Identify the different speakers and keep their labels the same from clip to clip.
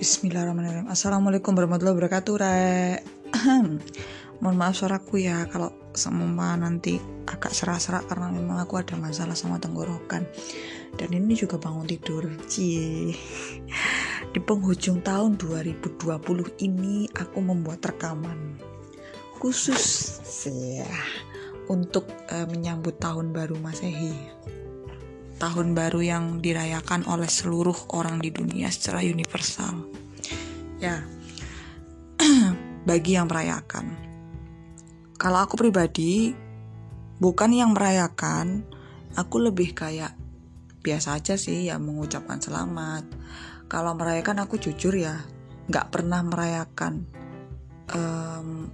Speaker 1: Bismillahirrahmanirrahim. Assalamualaikum warahmatullahi wabarakatuh Re Mohon maaf suaraku ya Kalau semua nanti agak serak-serak Karena memang aku ada masalah sama tenggorokan. Dan ini juga bangun tidur. Cie. Di penghujung tahun 2020 ini Aku membuat rekaman Khusus ya, Untuk uh, menyambut tahun baru masehi. Tahun baru yang dirayakan oleh seluruh orang di dunia secara universal. Ya, bagi yang merayakan. Kalau aku pribadi, bukan yang merayakan, aku lebih kayak biasa aja sih ya mengucapkan selamat. Kalau merayakan aku jujur ya, nggak pernah merayakan um,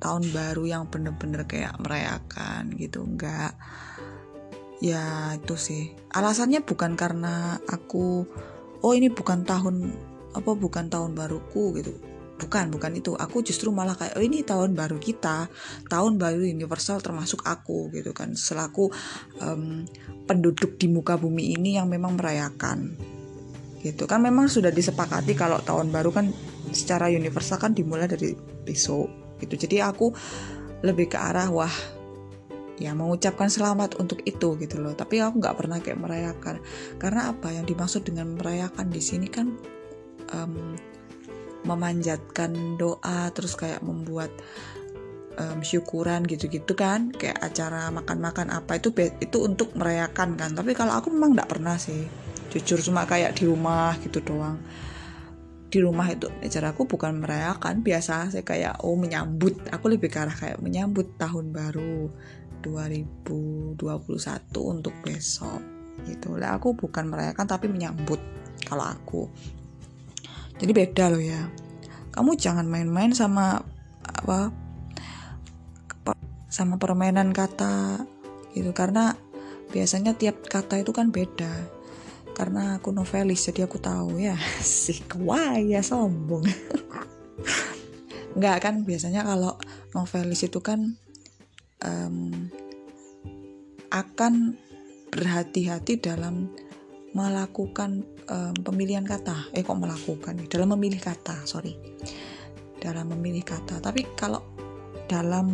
Speaker 1: tahun baru yang bener-bener kayak merayakan gitu, nggak ya itu sih alasannya bukan karena aku oh ini bukan tahun apa bukan tahun baruku? Gitu. Bukan bukan itu. Aku justru malah kayak oh ini tahun baru kita. Tahun baru universal termasuk aku. Gitu kan. Selaku um, penduduk di muka bumi ini yang memang merayakan. Gitu. Kan memang sudah disepakati kalau tahun baru kan secara universal kan dimulai dari besok. Gitu. Jadi aku lebih ke arah wah ya mengucapkan selamat untuk itu. Gitu loh. Tapi aku nggak pernah kayak merayakan. Karena apa? Yang dimaksud dengan merayakan di sini kan um, memanjatkan doa terus kayak membuat um, syukuran gitu-gitu kan. Kayak acara makan-makan apa itu itu untuk merayakan kan. Tapi kalau aku memang nggak pernah sih. Jujur cuma kayak di rumah gitu doang. Di rumah itu acara aku bukan merayakan biasa saya kayak oh menyambut. Aku lebih ke arah kayak menyambut tahun baru 2021 untuk besok gitu. Lah aku bukan merayakan tapi menyambut kalau aku jadi beda loh ya. Kamu jangan main-main sama apa sama permainan kata gitu. Karena biasanya tiap kata itu kan beda. Karena aku novelis jadi aku tahu ya. Sih ya sombong. Nggak kan biasanya kalau novelis itu kan um, akan berhati-hati dalam melakukan um, pemilihan kata. Eh kok melakukan dalam memilih kata sorry. Dalam memilih kata. Tapi kalau dalam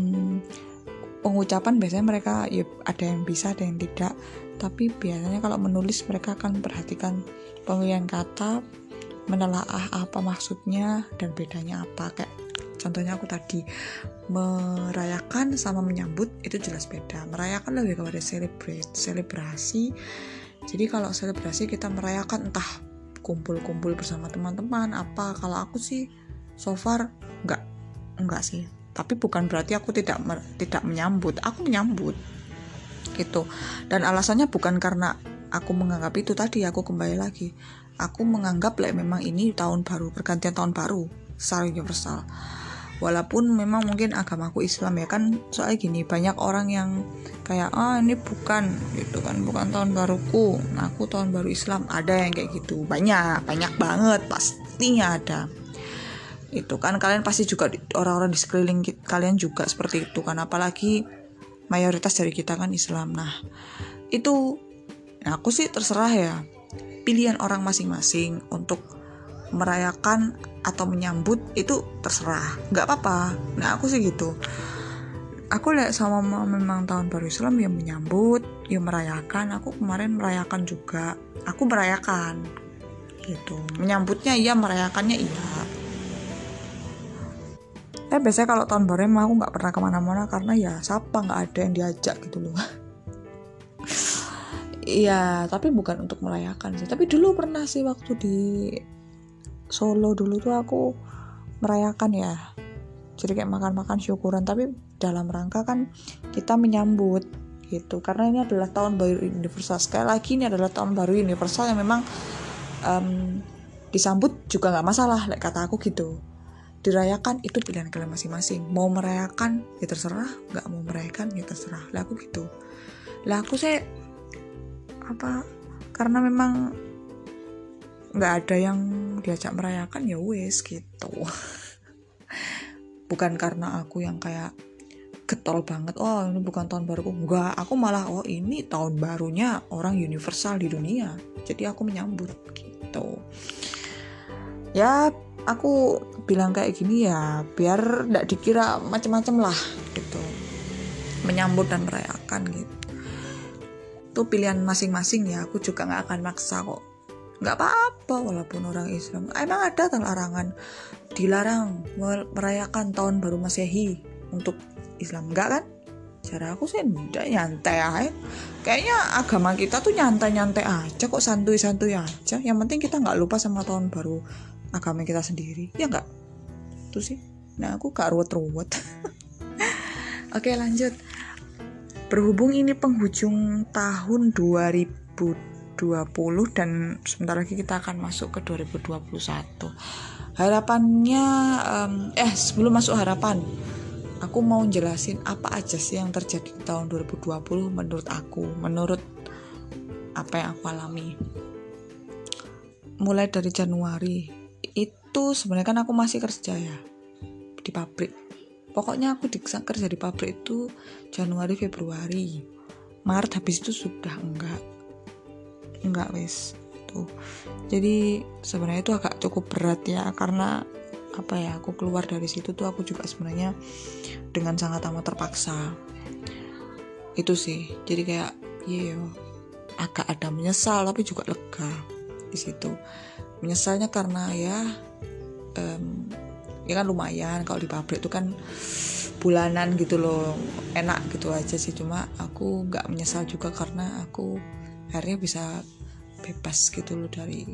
Speaker 1: pengucapan biasanya mereka ya ada yang bisa ada yang tidak. Tapi biasanya kalau menulis mereka akan perhatikan pemilihan kata menelaah apa maksudnya dan bedanya apa. Kayak contohnya aku tadi merayakan sama menyambut itu jelas beda. Merayakan lebih kepada celebrate selebrasi jadi kalau selebrasi kita merayakan entah kumpul-kumpul bersama teman-teman apa kalau aku sih so far enggak enggak sih. Tapi bukan berarti aku tidak tidak menyambut. Aku menyambut gitu. Dan alasannya bukan karena aku menganggap itu tadi aku kembali lagi. Aku menganggap lah memang ini tahun baru pergantian tahun baru secara universal walaupun memang mungkin agamaku Islam ya kan soalnya gini banyak orang yang kayak ah ini bukan gitu kan bukan tahun baruku nah aku tahun baru Islam. Ada yang kayak gitu banyak banyak banget pastinya ada. Itu kan kalian pasti juga orang-orang di sekeliling kalian juga seperti itu kan apalagi mayoritas dari kita kan Islam. Nah itu nah aku sih terserah ya pilihan orang masing-masing untuk merayakan atau menyambut itu terserah. Nggak apa-apa. Nah aku sih gitu. Aku lihat sama memang tahun baru Islam yang menyambut yang merayakan. Aku kemarin merayakan juga. Aku merayakan. Gitu. Menyambutnya iya merayakannya iya. Eh biasanya kalau tahun baru emang aku nggak pernah ke mana-mana karena ya siapa nggak ada yang diajak gitu loh. Iya, tapi bukan untuk merayakan sih. Tapi dulu pernah sih waktu di Solo dulu tuh aku merayakan ya. Jadi kayak makan-makan syukuran. Tapi dalam rangka kan kita menyambut gitu. Karena ini adalah tahun baru universal. Sekali lagi ini adalah tahun baru universal yang memang um, disambut juga nggak masalah. Like kata aku gitu. Dirayakan itu pilihan kalian masing-masing. Mau merayakan ya terserah. Nggak mau merayakan ya terserah. Lah aku gitu. Lah aku saya apa karena memang nggak ada yang diajak merayakan ya wes gitu. Bukan karena aku yang kayak getol banget oh ini bukan tahun baruku. Enggak aku malah oh ini tahun barunya orang universal di dunia. Jadi aku menyambut gitu. Ya aku bilang kayak gini ya biar tidak dikira macam-macam lah gitu. Menyambut dan merayakan gitu. Itu pilihan masing-masing ya. Aku juga nggak akan maksa kok nggak apa-apa walaupun orang Islam. Emang ada larangan dilarang merayakan tahun baru masehi untuk Islam? Enggak kan? Cara aku sih enggak nyantai aja kayaknya agama kita tuh nyantai-nyantai aja kok santuy-santuy aja. Yang penting kita nggak lupa sama tahun baru agama kita sendiri. Ya enggak tuh sih. Nah aku gak ruwet-ruwet. Oke lanjut. Berhubung ini penghujung tahun 2020 dan sebentar lagi kita akan masuk ke 2021 harapannya um, eh sebelum masuk harapan aku mau jelasin apa aja sih yang terjadi di tahun 2020 menurut aku, menurut apa yang aku alami. Mulai dari Januari itu sebenarnya kan aku masih kerja ya di pabrik. Pokoknya aku kerja di pabrik itu Januari, Februari. Maret habis itu sudah enggak. Enggak wes tuh. Jadi sebenarnya itu agak cukup berat ya karena apa ya aku keluar dari situ tuh aku juga sebenarnya dengan sangat amat terpaksa. Itu sih. Jadi kayak iya yeah, agak ada menyesal tapi juga lega di situ. Menyesalnya karena ya um, ya kan lumayan kalau di pabrik itu kan bulanan gitu loh enak gitu aja sih. Cuma aku nggak menyesal juga karena aku akhirnya bisa bebas gitu loh dari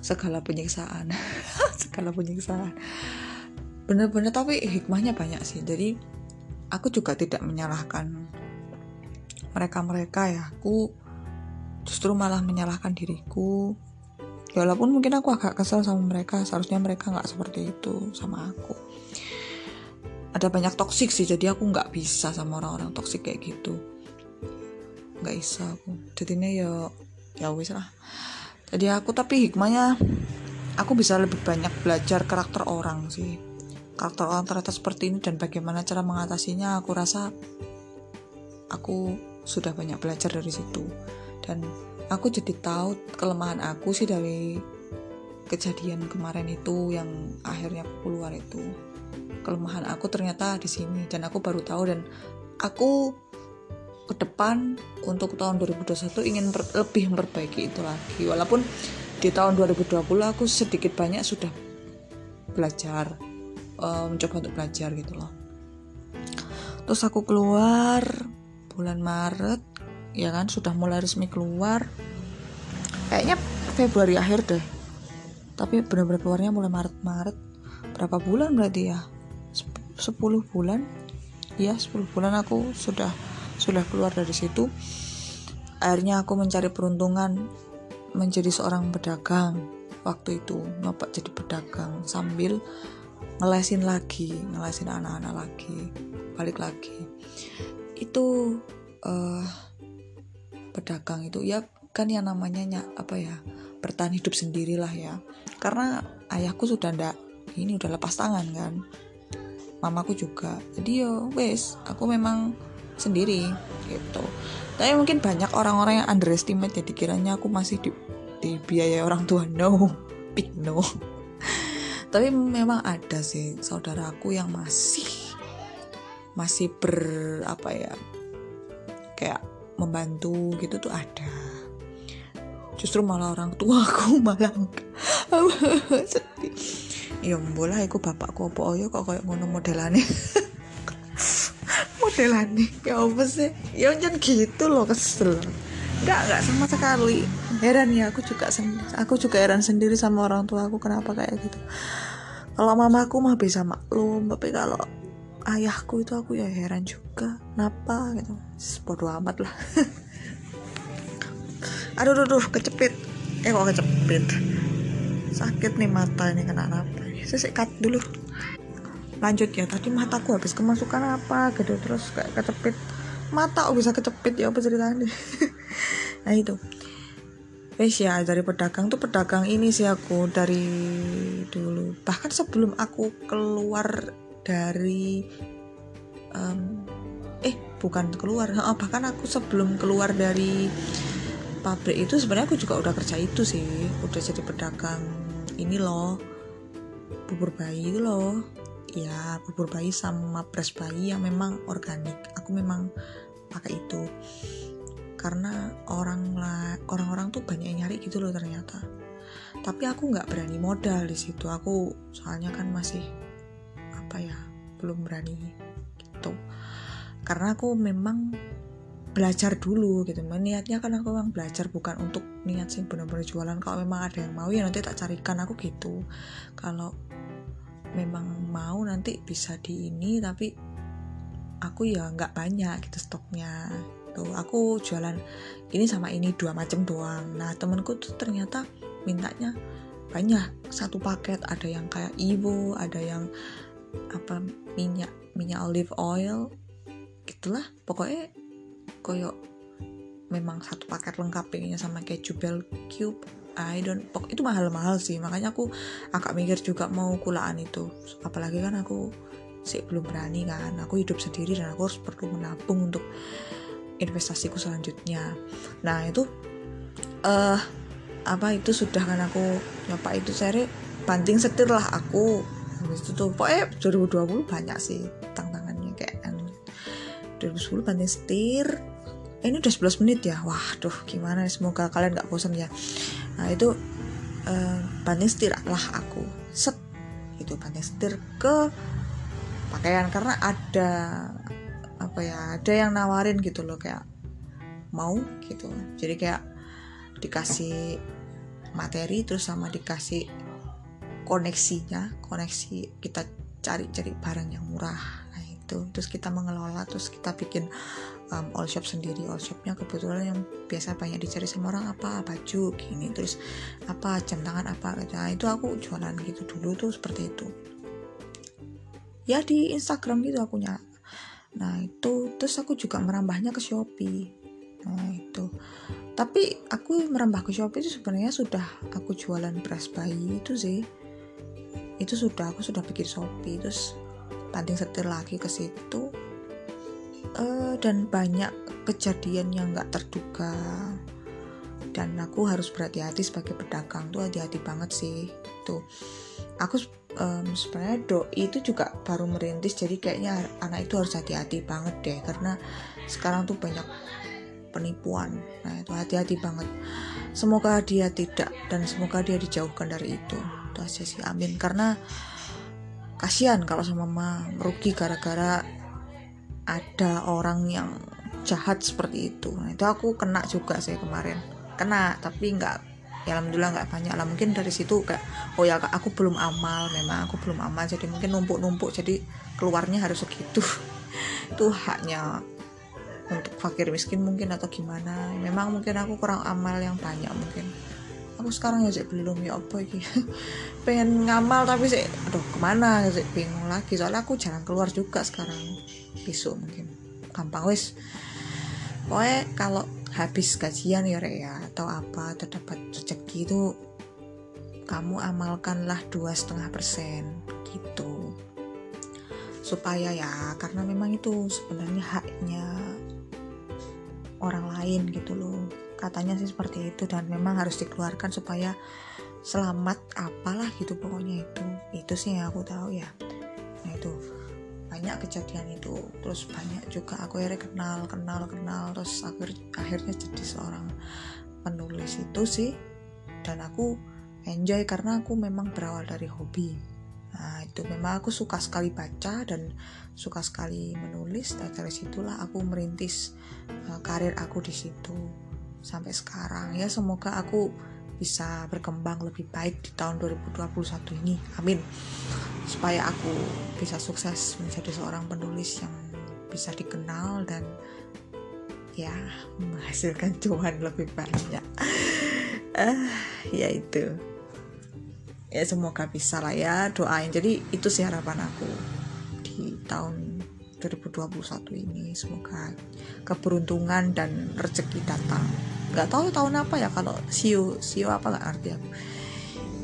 Speaker 1: segala penyiksaan. Segala penyiksaan. Bener-bener tapi hikmahnya banyak sih. Jadi aku juga tidak menyalahkan mereka-mereka ya. Aku justru malah menyalahkan diriku. Ya walaupun mungkin aku agak kesel sama mereka seharusnya mereka nggak seperti itu sama aku. Ada banyak toksik sih jadi aku nggak bisa sama orang-orang toksik kayak gitu nggak bisa aku. Jadinya ya ya wis lah. Jadi aku tapi hikmahnya aku bisa lebih banyak belajar karakter orang sih. Karakter orang ternyata seperti ini dan bagaimana cara mengatasinya aku rasa aku sudah banyak belajar dari situ. Dan aku jadi tahu kelemahan aku sih dari kejadian kemarin itu yang akhirnya aku keluar itu. Kelemahan aku ternyata di sini dan aku baru tahu dan aku ke depan untuk tahun 2021 ingin per, lebih memperbaiki itu lagi. Walaupun di tahun 2020 aku sedikit banyak sudah belajar uh, mencoba untuk belajar gitu loh. Terus aku keluar bulan Maret ya kan sudah mulai resmi keluar. Kayaknya Februari akhir deh. Tapi benar-benar keluarnya mulai Maret Maret. Berapa bulan berarti ya? 10 bulan? Ya 10 bulan aku sudah sudah keluar dari situ akhirnya aku mencari peruntungan menjadi seorang pedagang. Waktu itu nyoba jadi pedagang sambil ngelesin lagi ngelesin anak-anak lagi balik lagi. Itu uh, pedagang itu ya kan yang namanya apa ya bertahan hidup sendirilah ya. Karena ayahku sudah ndak ini udah lepas tangan kan mamaku juga. Jadi yo wes aku memang sendiri gitu. Tapi mungkin banyak orang-orang yang underestimate jadi kiranya aku masih di, di biaya orang tua. No big no. Tapi memang ada sih saudaraku yang masih masih ber apa ya kayak membantu gitu tuh ada. Justru malah orang tua aku malah sedih. Ya bola aku bapakku apa? Ya kok kayak ngono modelannya modelan nih ya apa sih? Ya jangan gitu loh kesel. Nggak nggak sama sekali. Heran ya aku juga aku juga heran sendiri sama orang tua aku kenapa kayak gitu. Kalau mamaku mah bisa maklum tapi kalau ayahku itu aku ya heran juga. Kenapa gitu? Bodo amat lah. Aduh aduh, aduh kecepit eh kok kecepit sakit nih mata ini kena apa saya dulu lanjut ya. Tadi mataku habis kemasukan apa gitu terus kayak kecepit. Mata oh bisa kecepit ya apa ceritanya? Nah itu. Wes ya dari pedagang tuh pedagang ini sih aku dari dulu. Bahkan sebelum aku keluar dari um, eh bukan keluar bahkan aku sebelum keluar dari pabrik itu sebenarnya aku juga udah kerja itu sih. Udah jadi pedagang ini loh bubur bayi loh ya bubur bayi sama pres bayi yang memang organik. Aku memang pakai itu. Karena orang orang-orang tuh banyak yang nyari gitu loh ternyata. Tapi aku nggak berani modal di situ. Aku soalnya kan masih apa ya belum berani gitu. Karena aku memang belajar dulu gitu. Niatnya kan aku memang belajar bukan untuk niat sih benar-benar jualan. Kalau memang ada yang mau ya nanti tak carikan. Aku gitu. Kalau memang mau nanti bisa di ini tapi aku ya nggak banyak gitu stoknya. Tuh aku jualan ini sama ini dua macam doang. Nah temenku tuh ternyata mintanya banyak. Satu paket ada yang kayak Evo ada yang apa minyak minyak olive oil gitulah. Pokoknya koyo memang satu paket lengkap pengennya sama keju bell cube I don't pok itu mahal-mahal sih. Makanya aku agak mikir juga mau kulaan itu. Apalagi kan aku sih belum berani kan. Aku hidup sendiri dan aku harus perlu menabung untuk investasiku selanjutnya. Nah itu uh, apa itu sudah kan aku nyoba itu seri. Banting setir lah aku. Habis itu tuh pokoknya 2020 banyak sih tantangannya kayak 2010 banting setir. Eh, ini udah 11 menit ya? Wah tuh gimana semoga kalian gak bosan ya nah itu uh, banting setir lah aku. Set itu banting setir ke pakaian. Karena ada apa ya ada yang nawarin gitu loh kayak mau gitu. Jadi kayak dikasih materi terus sama dikasih koneksinya koneksi kita cari-cari barang yang murah nah itu terus kita mengelola terus kita bikin um, all shop sendiri. All shopnya kebetulan yang biasa banyak dicari sama orang apa baju gini terus apa jam tangan apa nah itu aku jualan gitu dulu tuh seperti itu. Ya di Instagram gitu aku punya nah itu terus aku juga merambahnya ke Shopee. Nah itu. Tapi aku merambah ke Shopee itu sebenarnya sudah aku jualan beras bayi itu sih. Itu sudah aku sudah bikin Shopee terus banting setir lagi ke situ. Uh, dan banyak kejadian yang nggak terduga. Dan aku harus berhati-hati sebagai pedagang tuh hati-hati banget sih. Tuh aku um, sebenarnya doi itu juga baru merintis jadi kayaknya anak itu harus hati-hati banget deh karena sekarang tuh banyak penipuan. Nah itu hati-hati banget. Semoga dia tidak dan semoga dia dijauhkan dari itu. Itu aja sih amin. Karena kasihan kalau sama mama merugi gara-gara ada orang yang jahat seperti itu. Nah itu aku kena juga sih kemarin. Kena tapi nggak ya alhamdulillah nggak banyak lah. Mungkin dari situ kayak oh ya aku belum amal memang aku belum amal. Jadi mungkin numpuk-numpuk jadi keluarnya harus segitu. Itu haknya untuk fakir miskin mungkin atau gimana. Memang mungkin aku kurang amal yang banyak mungkin aku sekarang ya belum ya apa iki? Pengen ngamal tapi sih aduh ke mana sih bingung lagi. Soalnya aku jarang keluar juga sekarang. Besok mungkin. Gampang wis. Pokoknya kalau habis gajian ya Rek ya atau apa atau dapat rezeki itu kamu amalkanlah dua setengah persen gitu. Supaya ya karena memang itu sebenarnya haknya orang lain gitu loh katanya sih seperti itu dan memang harus dikeluarkan supaya selamat apalah gitu pokoknya itu. Itu sih yang aku tahu ya. Nah itu banyak kejadian itu. Terus banyak juga aku akhirnya kenal kenal kenal. Terus akhir, akhirnya jadi seorang penulis itu sih. Dan aku enjoy karena aku memang berawal dari hobi. Nah itu memang aku suka sekali baca dan suka sekali menulis. Dan dari situlah aku merintis uh, karir aku di situ sampai sekarang. Ya semoga aku bisa berkembang lebih baik di tahun 2021 ini. Amin. Supaya aku bisa sukses menjadi seorang penulis yang bisa dikenal dan ya menghasilkan cuan lebih banyak. Uh, ya itu. Ya semoga bisa lah ya doain. Jadi itu sih harapan aku di tahun 2021 ini. Semoga keberuntungan dan rezeki datang nggak tahu tahun apa ya kalau siu siu apa nggak ngerti aku.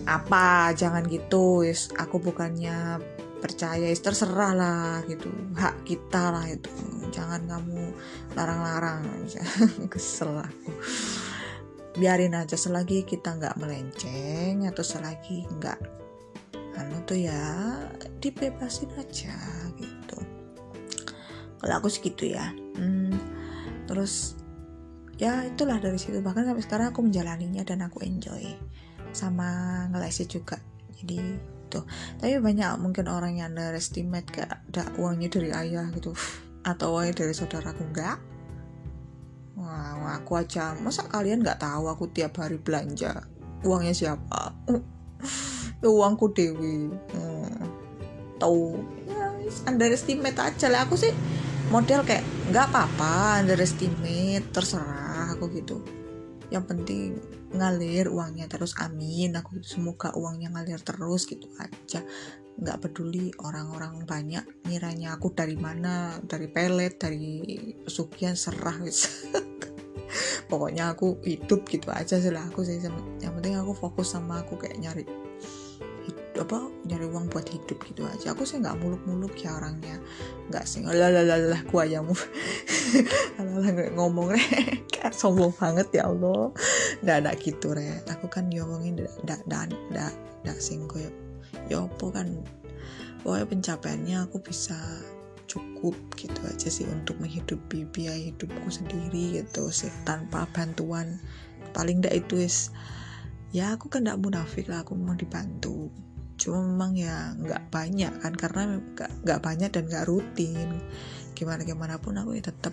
Speaker 1: Apa jangan gitu is aku bukannya percaya is terserah lah gitu. Hak kita lah itu. Jangan kamu larang-larang. Kesel aku. Biarin aja selagi kita nggak melenceng atau selagi nggak anu tuh ya dibebasin aja gitu. Kalau aku segitu ya. Hmm, terus ya itulah dari situ. Bahkan sampai sekarang aku menjalaninya dan aku enjoy sama ngelesi juga. Jadi itu tapi banyak mungkin orang yang underestimate kayak ada uangnya dari ayah gitu. Atau uangnya dari saudaraku. Enggak. Wah, aku aja. Masa kalian nggak tahu aku tiap hari belanja? Uangnya siapa? Uangku dewi. Hmm, tahu. Ya underestimate aja lah. Aku sih model kayak nggak apa-apa underestimate terserah aku gitu. Yang penting ngalir uangnya terus amin aku semoga uangnya ngalir terus gitu aja. Nggak peduli orang-orang banyak ngiranya aku dari mana dari pelet dari pesugihan serah gitu. Pokoknya aku hidup gitu aja sih aku sih. Yang penting aku fokus sama aku kayak nyari apa nyari uang buat hidup gitu aja. Aku sih nggak muluk-muluk ya orangnya. Nggak sih lalalalah kuayamu. Lalala ngomong re kayak sombong banget ya Allah. Nggak ada gitu re aku kan diomongin ndak ndak ndak ndak sing koyo ya apa kan pokoknya pencapaiannya aku bisa cukup gitu aja sih untuk menghidupi biaya hidupku sendiri gitu sih tanpa bantuan. Paling ndak itu is ya aku kan ndak munafik lah aku mau dibantu cuma memang ya nggak banyak kan karena nggak banyak dan nggak rutin. Gimana gimana pun aku ya tetap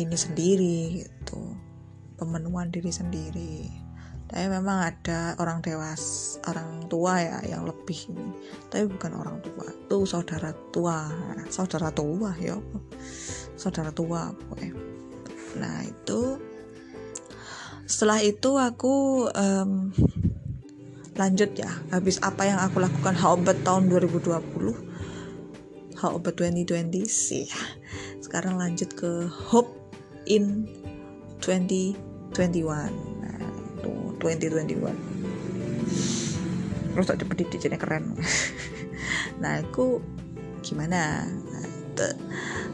Speaker 1: ini sendiri gitu. Pemenuhan diri sendiri. Tapi memang ada orang dewas orang tua ya yang lebih ini. Tapi bukan orang tua itu saudara tua. Saudara tua ya saudara tua pokoknya. Nah itu setelah itu aku um, lanjut ya. Habis apa yang aku lakukan? About tahun 2020 how about 2020 sih. Sekarang lanjut ke hope in 2021 nah, tuh 2021 terus tak cepet jadi keren. Nah aku gimana? Nah,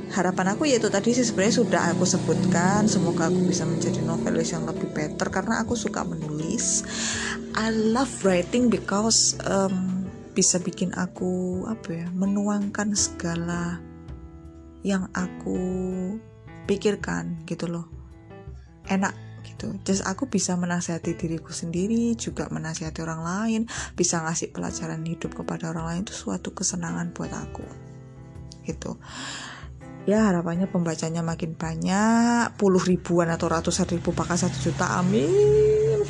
Speaker 1: harapan aku yaitu tadi sih sebenarnya sudah aku sebutkan semoga aku bisa menjadi novelis yang lebih better karena aku suka menulis. I love writing because um, bisa bikin aku apa ya menuangkan segala yang aku pikirkan gitu loh. Enak gitu. Just aku bisa menasihati diriku sendiri juga menasihati orang lain bisa ngasih pelajaran hidup kepada orang lain itu suatu kesenangan buat aku. Gitu ya harapannya pembacanya makin banyak puluh ribuan atau ratusan ribu bahkan satu juta amin.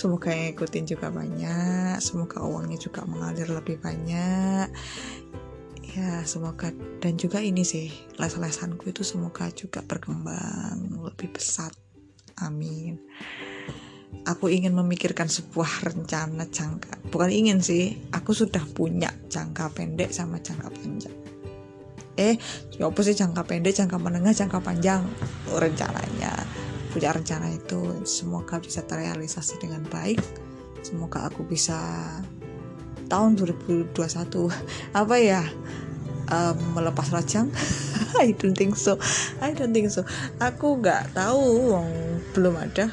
Speaker 1: Semoga yang ikutin juga banyak semoga uangnya juga mengalir lebih banyak. Ya semoga dan juga ini sih les-lesanku itu semoga juga berkembang lebih pesat amin. Aku ingin memikirkan sebuah rencana jangka bukan ingin sih aku sudah punya jangka pendek sama jangka panjang eh ya apa sih jangka pendek jangka menengah jangka panjang? Rencananya punya rencana itu semoga bisa terrealisasi dengan baik. Semoga aku bisa tahun 2021 apa ya um, melepas rajang I don't think so. I don't think so. Aku nggak tahu wong belum ada.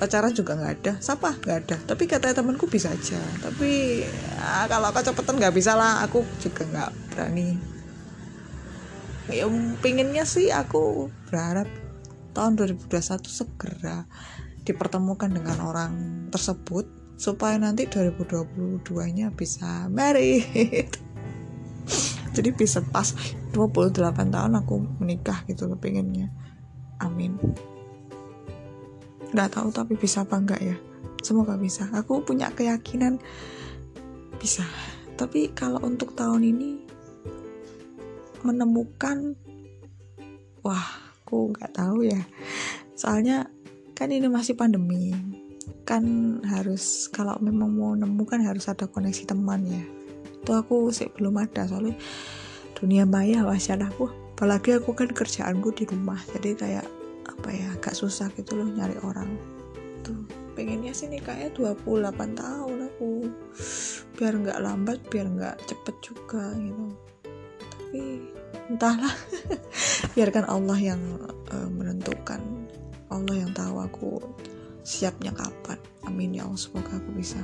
Speaker 1: Pacaran juga nggak ada. Siapa nggak ada. Tapi katanya temanku bisa aja. Tapi ya, kalau kecepatan nggak bisa lah. Aku juga nggak berani ya pinginnya sih aku berharap tahun 2021 segera dipertemukan dengan orang tersebut supaya nanti 2022 nya bisa married. Jadi bisa pas 28 tahun aku menikah gitu loh pengennya amin. Nggak tahu tapi bisa apa enggak ya? Semoga bisa. Aku punya keyakinan bisa. Tapi kalau untuk tahun ini menemukan. Wah aku nggak tahu ya. Soalnya kan ini masih pandemi. Kan harus kalau memang mau nemu kan harus ada koneksi teman ya. Itu aku sih belum ada soalnya dunia maya masya aku. Apalagi aku kan kerjaanku di rumah jadi kayak apa ya agak susah gitu loh nyari orang. Tuh pengennya sih nikahnya 28 tahun aku. Biar nggak lambat biar nggak cepet juga gitu tapi entahlah. Biarkan Allah yang uh, menentukan. Allah yang tahu aku siapnya kapan. Amin ya Allah semoga aku bisa.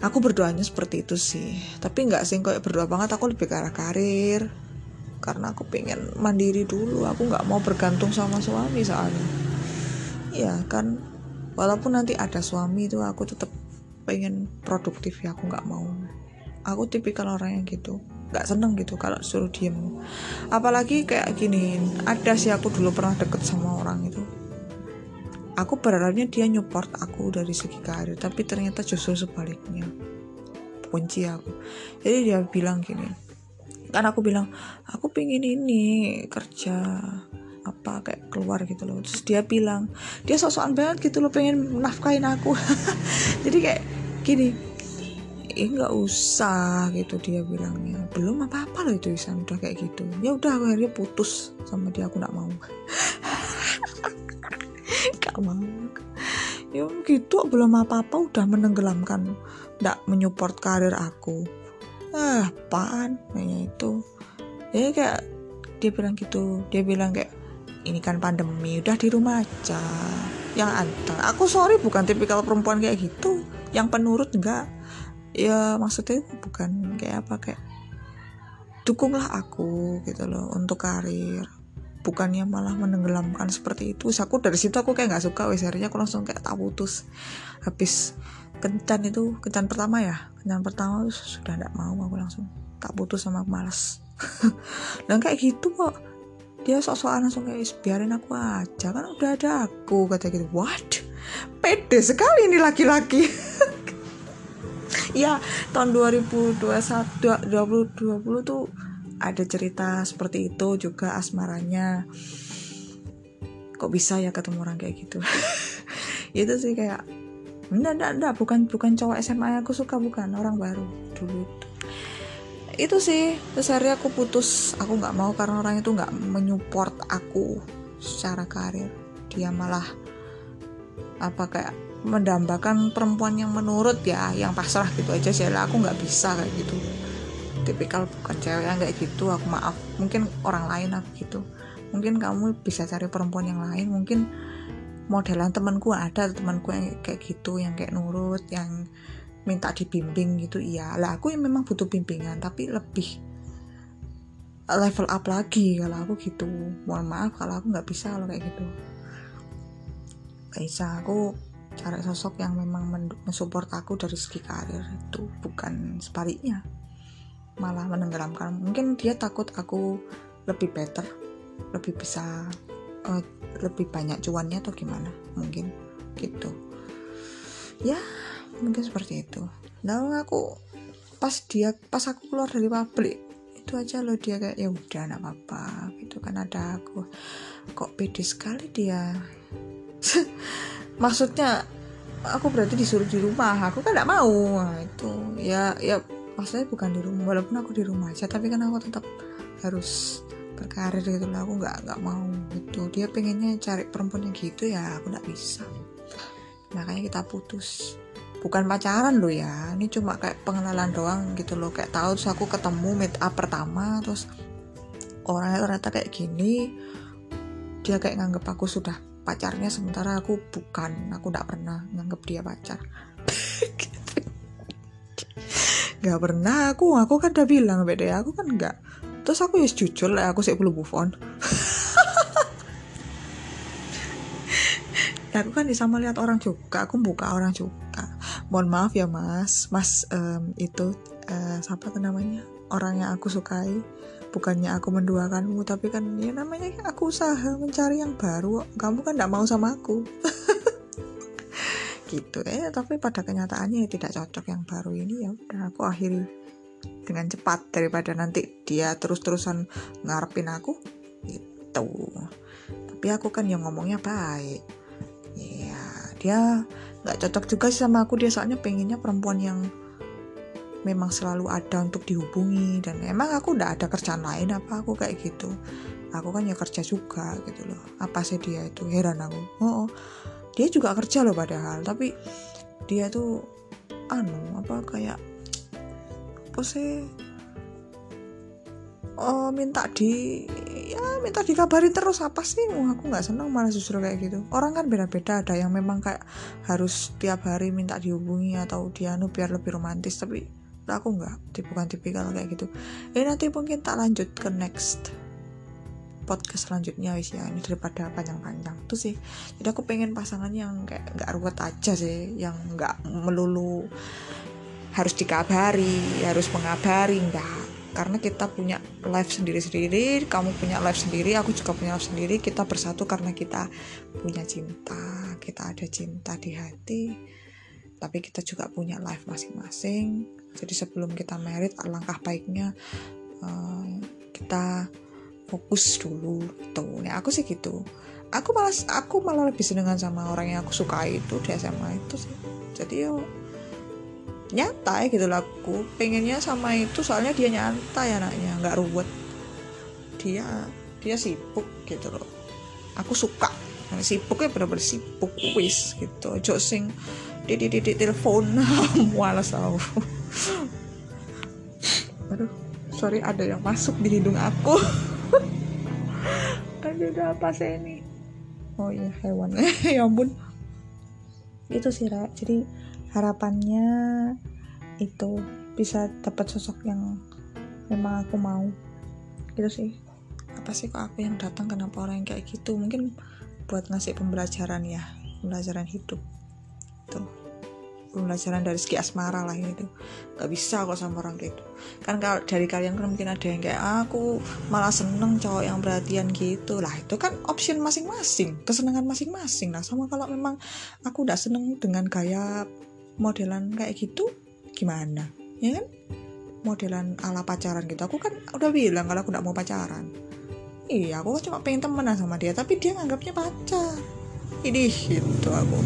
Speaker 1: Aku berdoanya seperti itu sih. Tapi nggak sih kayak berdoa banget aku lebih ke arah karir. Karena aku pengen mandiri dulu. Aku nggak mau bergantung sama suami soalnya. Ya kan? Walaupun nanti ada suami itu aku tetap pengen produktif ya aku nggak mau. Aku tipikal orang yang gitu nggak seneng gitu kalau suruh diem. Apalagi kayak gini ada sih aku dulu pernah deket sama orang itu. Aku berharapnya dia nyupport aku dari segi karir tapi ternyata justru sebaliknya. Kunci aku. Jadi dia bilang gini kan aku bilang aku pingin ini kerja apa kayak keluar gitu loh. Terus dia bilang dia sok-sokan banget gitu loh pengen nafkain aku. Jadi kayak gini eh nggak usah gitu dia bilangnya. Belum apa apa loh itu Isan udah kayak gitu. Ya udah akhirnya putus sama dia aku nggak mau. Nggak mau. Ya gitu belum apa apa udah menenggelamkan nggak menyupport karir aku. Ah apaan? Kayaknya itu. Ya kayak dia bilang gitu dia bilang kayak ini kan pandemi udah di rumah aja. Yang anteng aku sorry bukan tipikal perempuan kayak gitu. Yang penurut enggak ya maksudnya bukan kayak apa kayak dukunglah aku gitu loh untuk karir. Bukannya malah menenggelamkan seperti itu. Aku dari situ aku kayak nggak suka. Wes aku langsung kayak tak putus. Habis kencan itu kencan pertama ya? Kencan pertama sudah tidak mau. Aku langsung tak putus sama males. Dan kayak gitu kok. Dia sok-sokan langsung kayak biarin aku aja. Kan udah ada aku kata gitu. What pede sekali ini laki-laki ya tahun 2021 2020 tuh ada cerita seperti itu juga asmaranya. Kok bisa ya ketemu orang kayak gitu? Itu sih kayak enggak enggak enggak bukan bukan cowok SMA aku suka bukan orang baru dulu itu sih terus akhirnya aku putus. Aku nggak mau karena orang itu nggak menyupport aku secara karir. Dia malah apa kayak mendambakan perempuan yang menurut ya yang pasrah gitu aja sih. Aku nggak bisa kayak gitu. Tipikal bukan cewek yang kayak gitu aku maaf. Mungkin orang lain aku gitu. Mungkin kamu bisa cari perempuan yang lain. Mungkin modelan temanku ada temanku yang kayak gitu yang kayak nurut yang minta dibimbing gitu iya. Lah aku yang memang butuh bimbingan tapi lebih level up lagi kalau aku gitu. Mohon maaf kalau aku nggak bisa kalau kayak gitu. Gak bisa aku cari sosok yang memang mensupport aku dari segi karir itu bukan sebaliknya. Malah menenggelamkan. Mungkin dia takut aku lebih better lebih bisa uh, lebih banyak cuannya atau gimana mungkin gitu. Ya mungkin seperti itu. Lalu aku pas dia pas aku keluar dari pabrik itu aja loh dia kayak ya udah nggak apa-apa gitu kan. Ada aku kok pede sekali dia maksudnya aku berarti disuruh di rumah. Aku kan tidak mau. Nah, itu. Ya ya maksudnya bukan di rumah. Walaupun aku di rumah aja tapi kan aku tetap harus berkarir gitu lah. Aku nggak nggak mau gitu. Dia pengennya cari perempuan yang gitu ya aku nggak bisa. Makanya kita putus. Bukan pacaran loh ya. Ini cuma kayak pengenalan doang gitu loh. Kayak tahu terus aku ketemu meet up pertama terus orangnya ternyata kayak gini dia kayak nganggep aku sudah pacarnya sementara aku bukan aku tidak pernah nganggep dia pacar. Nggak pernah aku aku kan udah bilang beda aku kan nggak. Terus aku ya jujur lah aku sih belum move on. Aku kan bisa melihat orang juga aku buka orang juga. Mohon maaf ya mas. Mas um, itu uh, siapa namanya? Orang yang aku sukai bukannya aku menduakanmu tapi kan ya namanya aku usaha mencari yang baru kamu kan tidak mau sama aku. Gitu. Eh tapi pada kenyataannya ya tidak cocok yang baru ini. Ya udah aku akhiri dengan cepat daripada nanti dia terus-terusan ngarepin aku. Gitu. Tapi aku kan yang ngomongnya baik. Ya dia nggak cocok juga sih sama aku. Dia soalnya pengennya perempuan yang memang selalu ada untuk dihubungi dan emang aku udah ada kerjaan lain apa aku kayak gitu. Aku kan ya kerja juga gitu loh. Apa sih dia itu? Heran aku. Oh, oh. dia juga kerja loh padahal tapi dia tuh anu apa kayak apa sih? Oh minta di ya minta dikabari terus apa sih? Wah, aku nggak seneng malah justru kayak gitu. Orang kan beda-beda ada yang memang kayak harus tiap hari minta dihubungi atau dianu biar lebih romantis tapi aku nggak bukan tipikal kayak gitu. Eh nanti mungkin tak lanjut ke next podcast selanjutnya wis ya. Ini daripada panjang-panjang. Tuh sih. Jadi aku pengen pasangan yang kayak nggak ruwet aja sih. Yang nggak melulu harus dikabari harus mengabari enggak karena kita punya life sendiri-sendiri kamu punya life sendiri aku juga punya life sendiri. Kita bersatu karena kita punya cinta kita ada cinta di hati. Tapi kita juga punya life masing-masing jadi sebelum kita merit alangkah baiknya uh, kita fokus dulu gitu. Ya aku sih gitu. Aku malah aku malah lebih senengan sama orang yang aku suka itu di SMA itu sih. Jadi yo nyata ya gitu lah aku. Pengennya sama itu soalnya dia nyantai anaknya nggak ruwet. Dia dia sibuk gitu loh. Aku suka. Nah, sibuknya bener-bener sibuk wis gitu. Ojo sing di di telepon malas aku aduh sorry ada yang masuk di hidung aku. Aduh udah apa sih ini? Oh iya hewan. Ya ampun. Itu sih Ra. jadi harapannya itu bisa dapat sosok yang memang aku mau. Gitu sih. Apa sih kok aku yang datang? Kenapa orang yang kayak gitu? Mungkin buat ngasih pembelajaran ya pembelajaran hidup pembelajaran dari segi asmara lah gitu. Gak bisa kok sama orang gitu. Kan kalau dari kalian kan mungkin ada yang kayak ah, aku malah seneng cowok yang perhatian gitu. Lah itu kan option masing-masing kesenangan masing-masing. Lah sama kalau memang aku udah seneng dengan gaya modelan kayak gitu gimana? Ya kan? Modelan ala pacaran gitu. Aku kan udah bilang kalau aku gak mau pacaran. Iya aku cuma pengen temenan sama dia tapi dia nganggapnya pacar. Ini gitu aku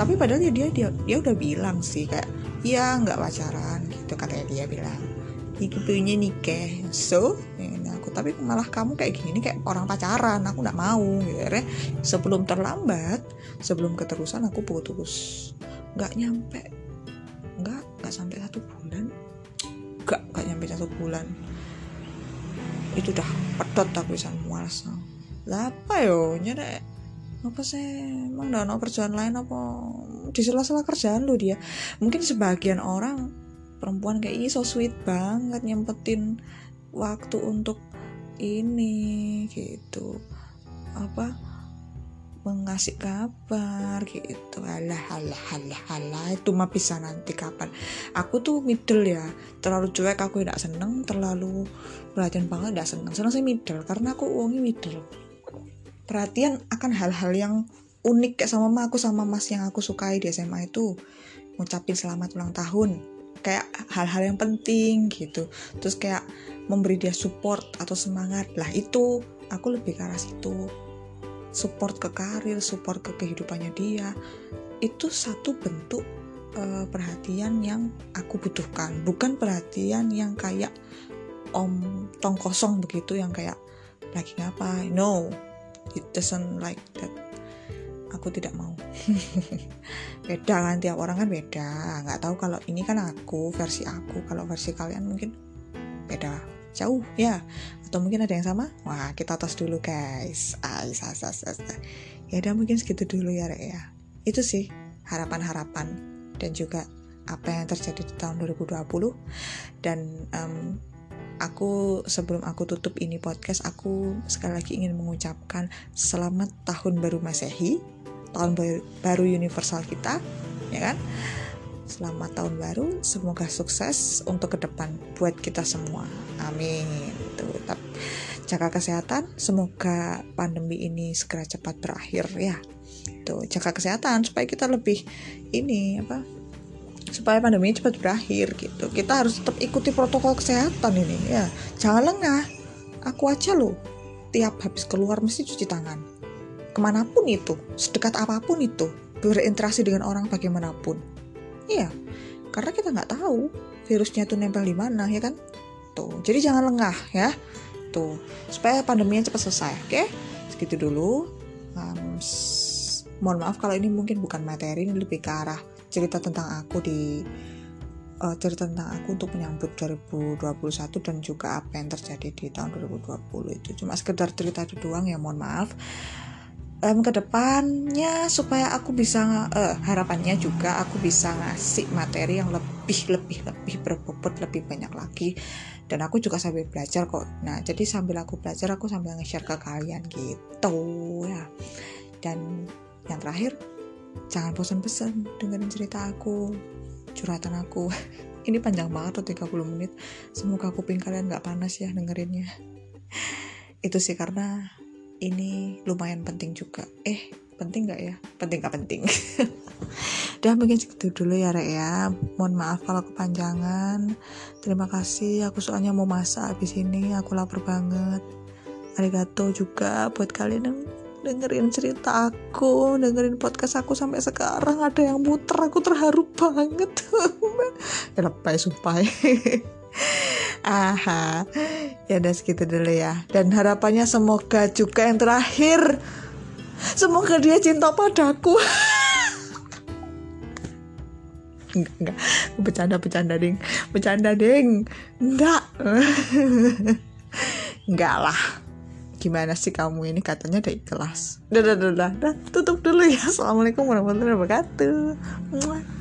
Speaker 1: tapi padahal ya dia dia dia udah bilang sih kayak ya nggak pacaran gitu katanya dia bilang. Itu punya nikah so ini aku tapi malah kamu kayak gini kayak orang pacaran aku nggak mau. Gitu ya sebelum terlambat sebelum keterusan aku putus. Nggak nyampe nggak nggak sampai satu bulan. Nggak nggak nyampe satu bulan. Itu udah pedot tapi sama. Muas lah apa yo nyere apa sih? Emang no kerjaan lain apa? Di sela-sela kerjaan lu dia. Mungkin sebagian orang perempuan kayak ini so sweet banget nyempetin waktu untuk ini gitu. Apa? Mengasih kabar gitu. Alah alah alah alah. Itu mah bisa nanti kapan. Aku tuh middle ya. Terlalu cuek aku tidak seneng. Terlalu perhatian banget tidak seneng. Seneng sih middle. Karena aku uangnya middle perhatian akan hal-hal yang unik kayak sama mama aku sama mas yang aku sukai di SMA itu. Ngucapin selamat ulang tahun. Kayak hal-hal yang penting gitu. Terus kayak memberi dia support atau semangat. Lah itu aku lebih ke arah situ. Support ke karir support ke kehidupannya dia. Itu satu bentuk uh, perhatian yang aku butuhkan. Bukan perhatian yang kayak om tong kosong begitu yang kayak lagi ngapa no it doesn't like that aku tidak mau. Beda kan tiap orang kan beda. Nggak tahu kalau ini kan aku versi aku. Kalau versi kalian mungkin beda. Jauh ya. Atau mungkin ada yang sama? Wah kita tos dulu guys. Ais ais ais ais ya udah mungkin segitu dulu ya Rek ya. Itu sih harapan-harapan dan juga apa yang terjadi di tahun 2020 dan um, aku sebelum aku tutup ini podcast aku sekali lagi ingin mengucapkan selamat tahun baru masehi tahun baru universal kita ya kan? Selamat tahun baru semoga sukses untuk ke depan buat kita semua. Amin. Tetap jaga kesehatan semoga pandemi ini segera cepat berakhir ya. Tuh jaga kesehatan supaya kita lebih ini apa supaya pandemi cepat berakhir gitu. Kita harus tetap ikuti protokol kesehatan ini ya. Jangan lengah. Aku aja loh tiap habis keluar mesti cuci tangan. Ke mana pun itu sedekat apa pun itu berinteraksi dengan orang bagaimanapun. Iya karena kita nggak tahu virusnya itu nempel di mana ya kan? Tuh jadi jangan lengah ya. Tuh supaya pandeminya cepat selesai oke? Okay? segitu dulu. Um, mohon maaf kalau ini mungkin bukan materi ini lebih ke arah cerita tentang aku di uh, cerita tentang aku untuk menyambut 2021 dan juga apa yang terjadi di tahun 2020 itu. Cuma sekedar cerita itu doang ya mohon maaf. Um, ke depannya supaya aku bisa uh, harapannya juga aku bisa ngasih materi yang lebih lebih lebih berbobot lebih banyak lagi. Dan aku juga sambil belajar kok. Nah jadi sambil aku belajar aku sambil nge-share ke kalian gitu ya. Dan yang terakhir jangan bosan-bosan dengerin cerita aku curhatan aku. Ini panjang banget tuh 30 menit. Semoga kuping kalian gak panas ya dengerinnya. Itu sih karena ini lumayan penting juga. Eh penting gak ya? Penting gak penting. Dan mungkin segitu dulu ya Rek ya. Mohon maaf kalau kepanjangan. Terima kasih. Aku soalnya mau masak habis ini. Aku lapar banget. Arigato juga buat kalian. yang dengerin cerita aku, dengerin podcast aku sampai sekarang ada yang muter, aku terharu banget. ya lepas sumpah. Aha, ya udah segitu dulu ya. Dan harapannya semoga juga yang terakhir, semoga dia cinta padaku. enggak, enggak, bercanda, bercanda, ding, bercanda, ding, enggak, enggak lah gimana sih kamu ini katanya udah ikhlas. Dah, dah, dah, tutup dulu ya. Assalamualaikum warahmatullahi wabarakatuh.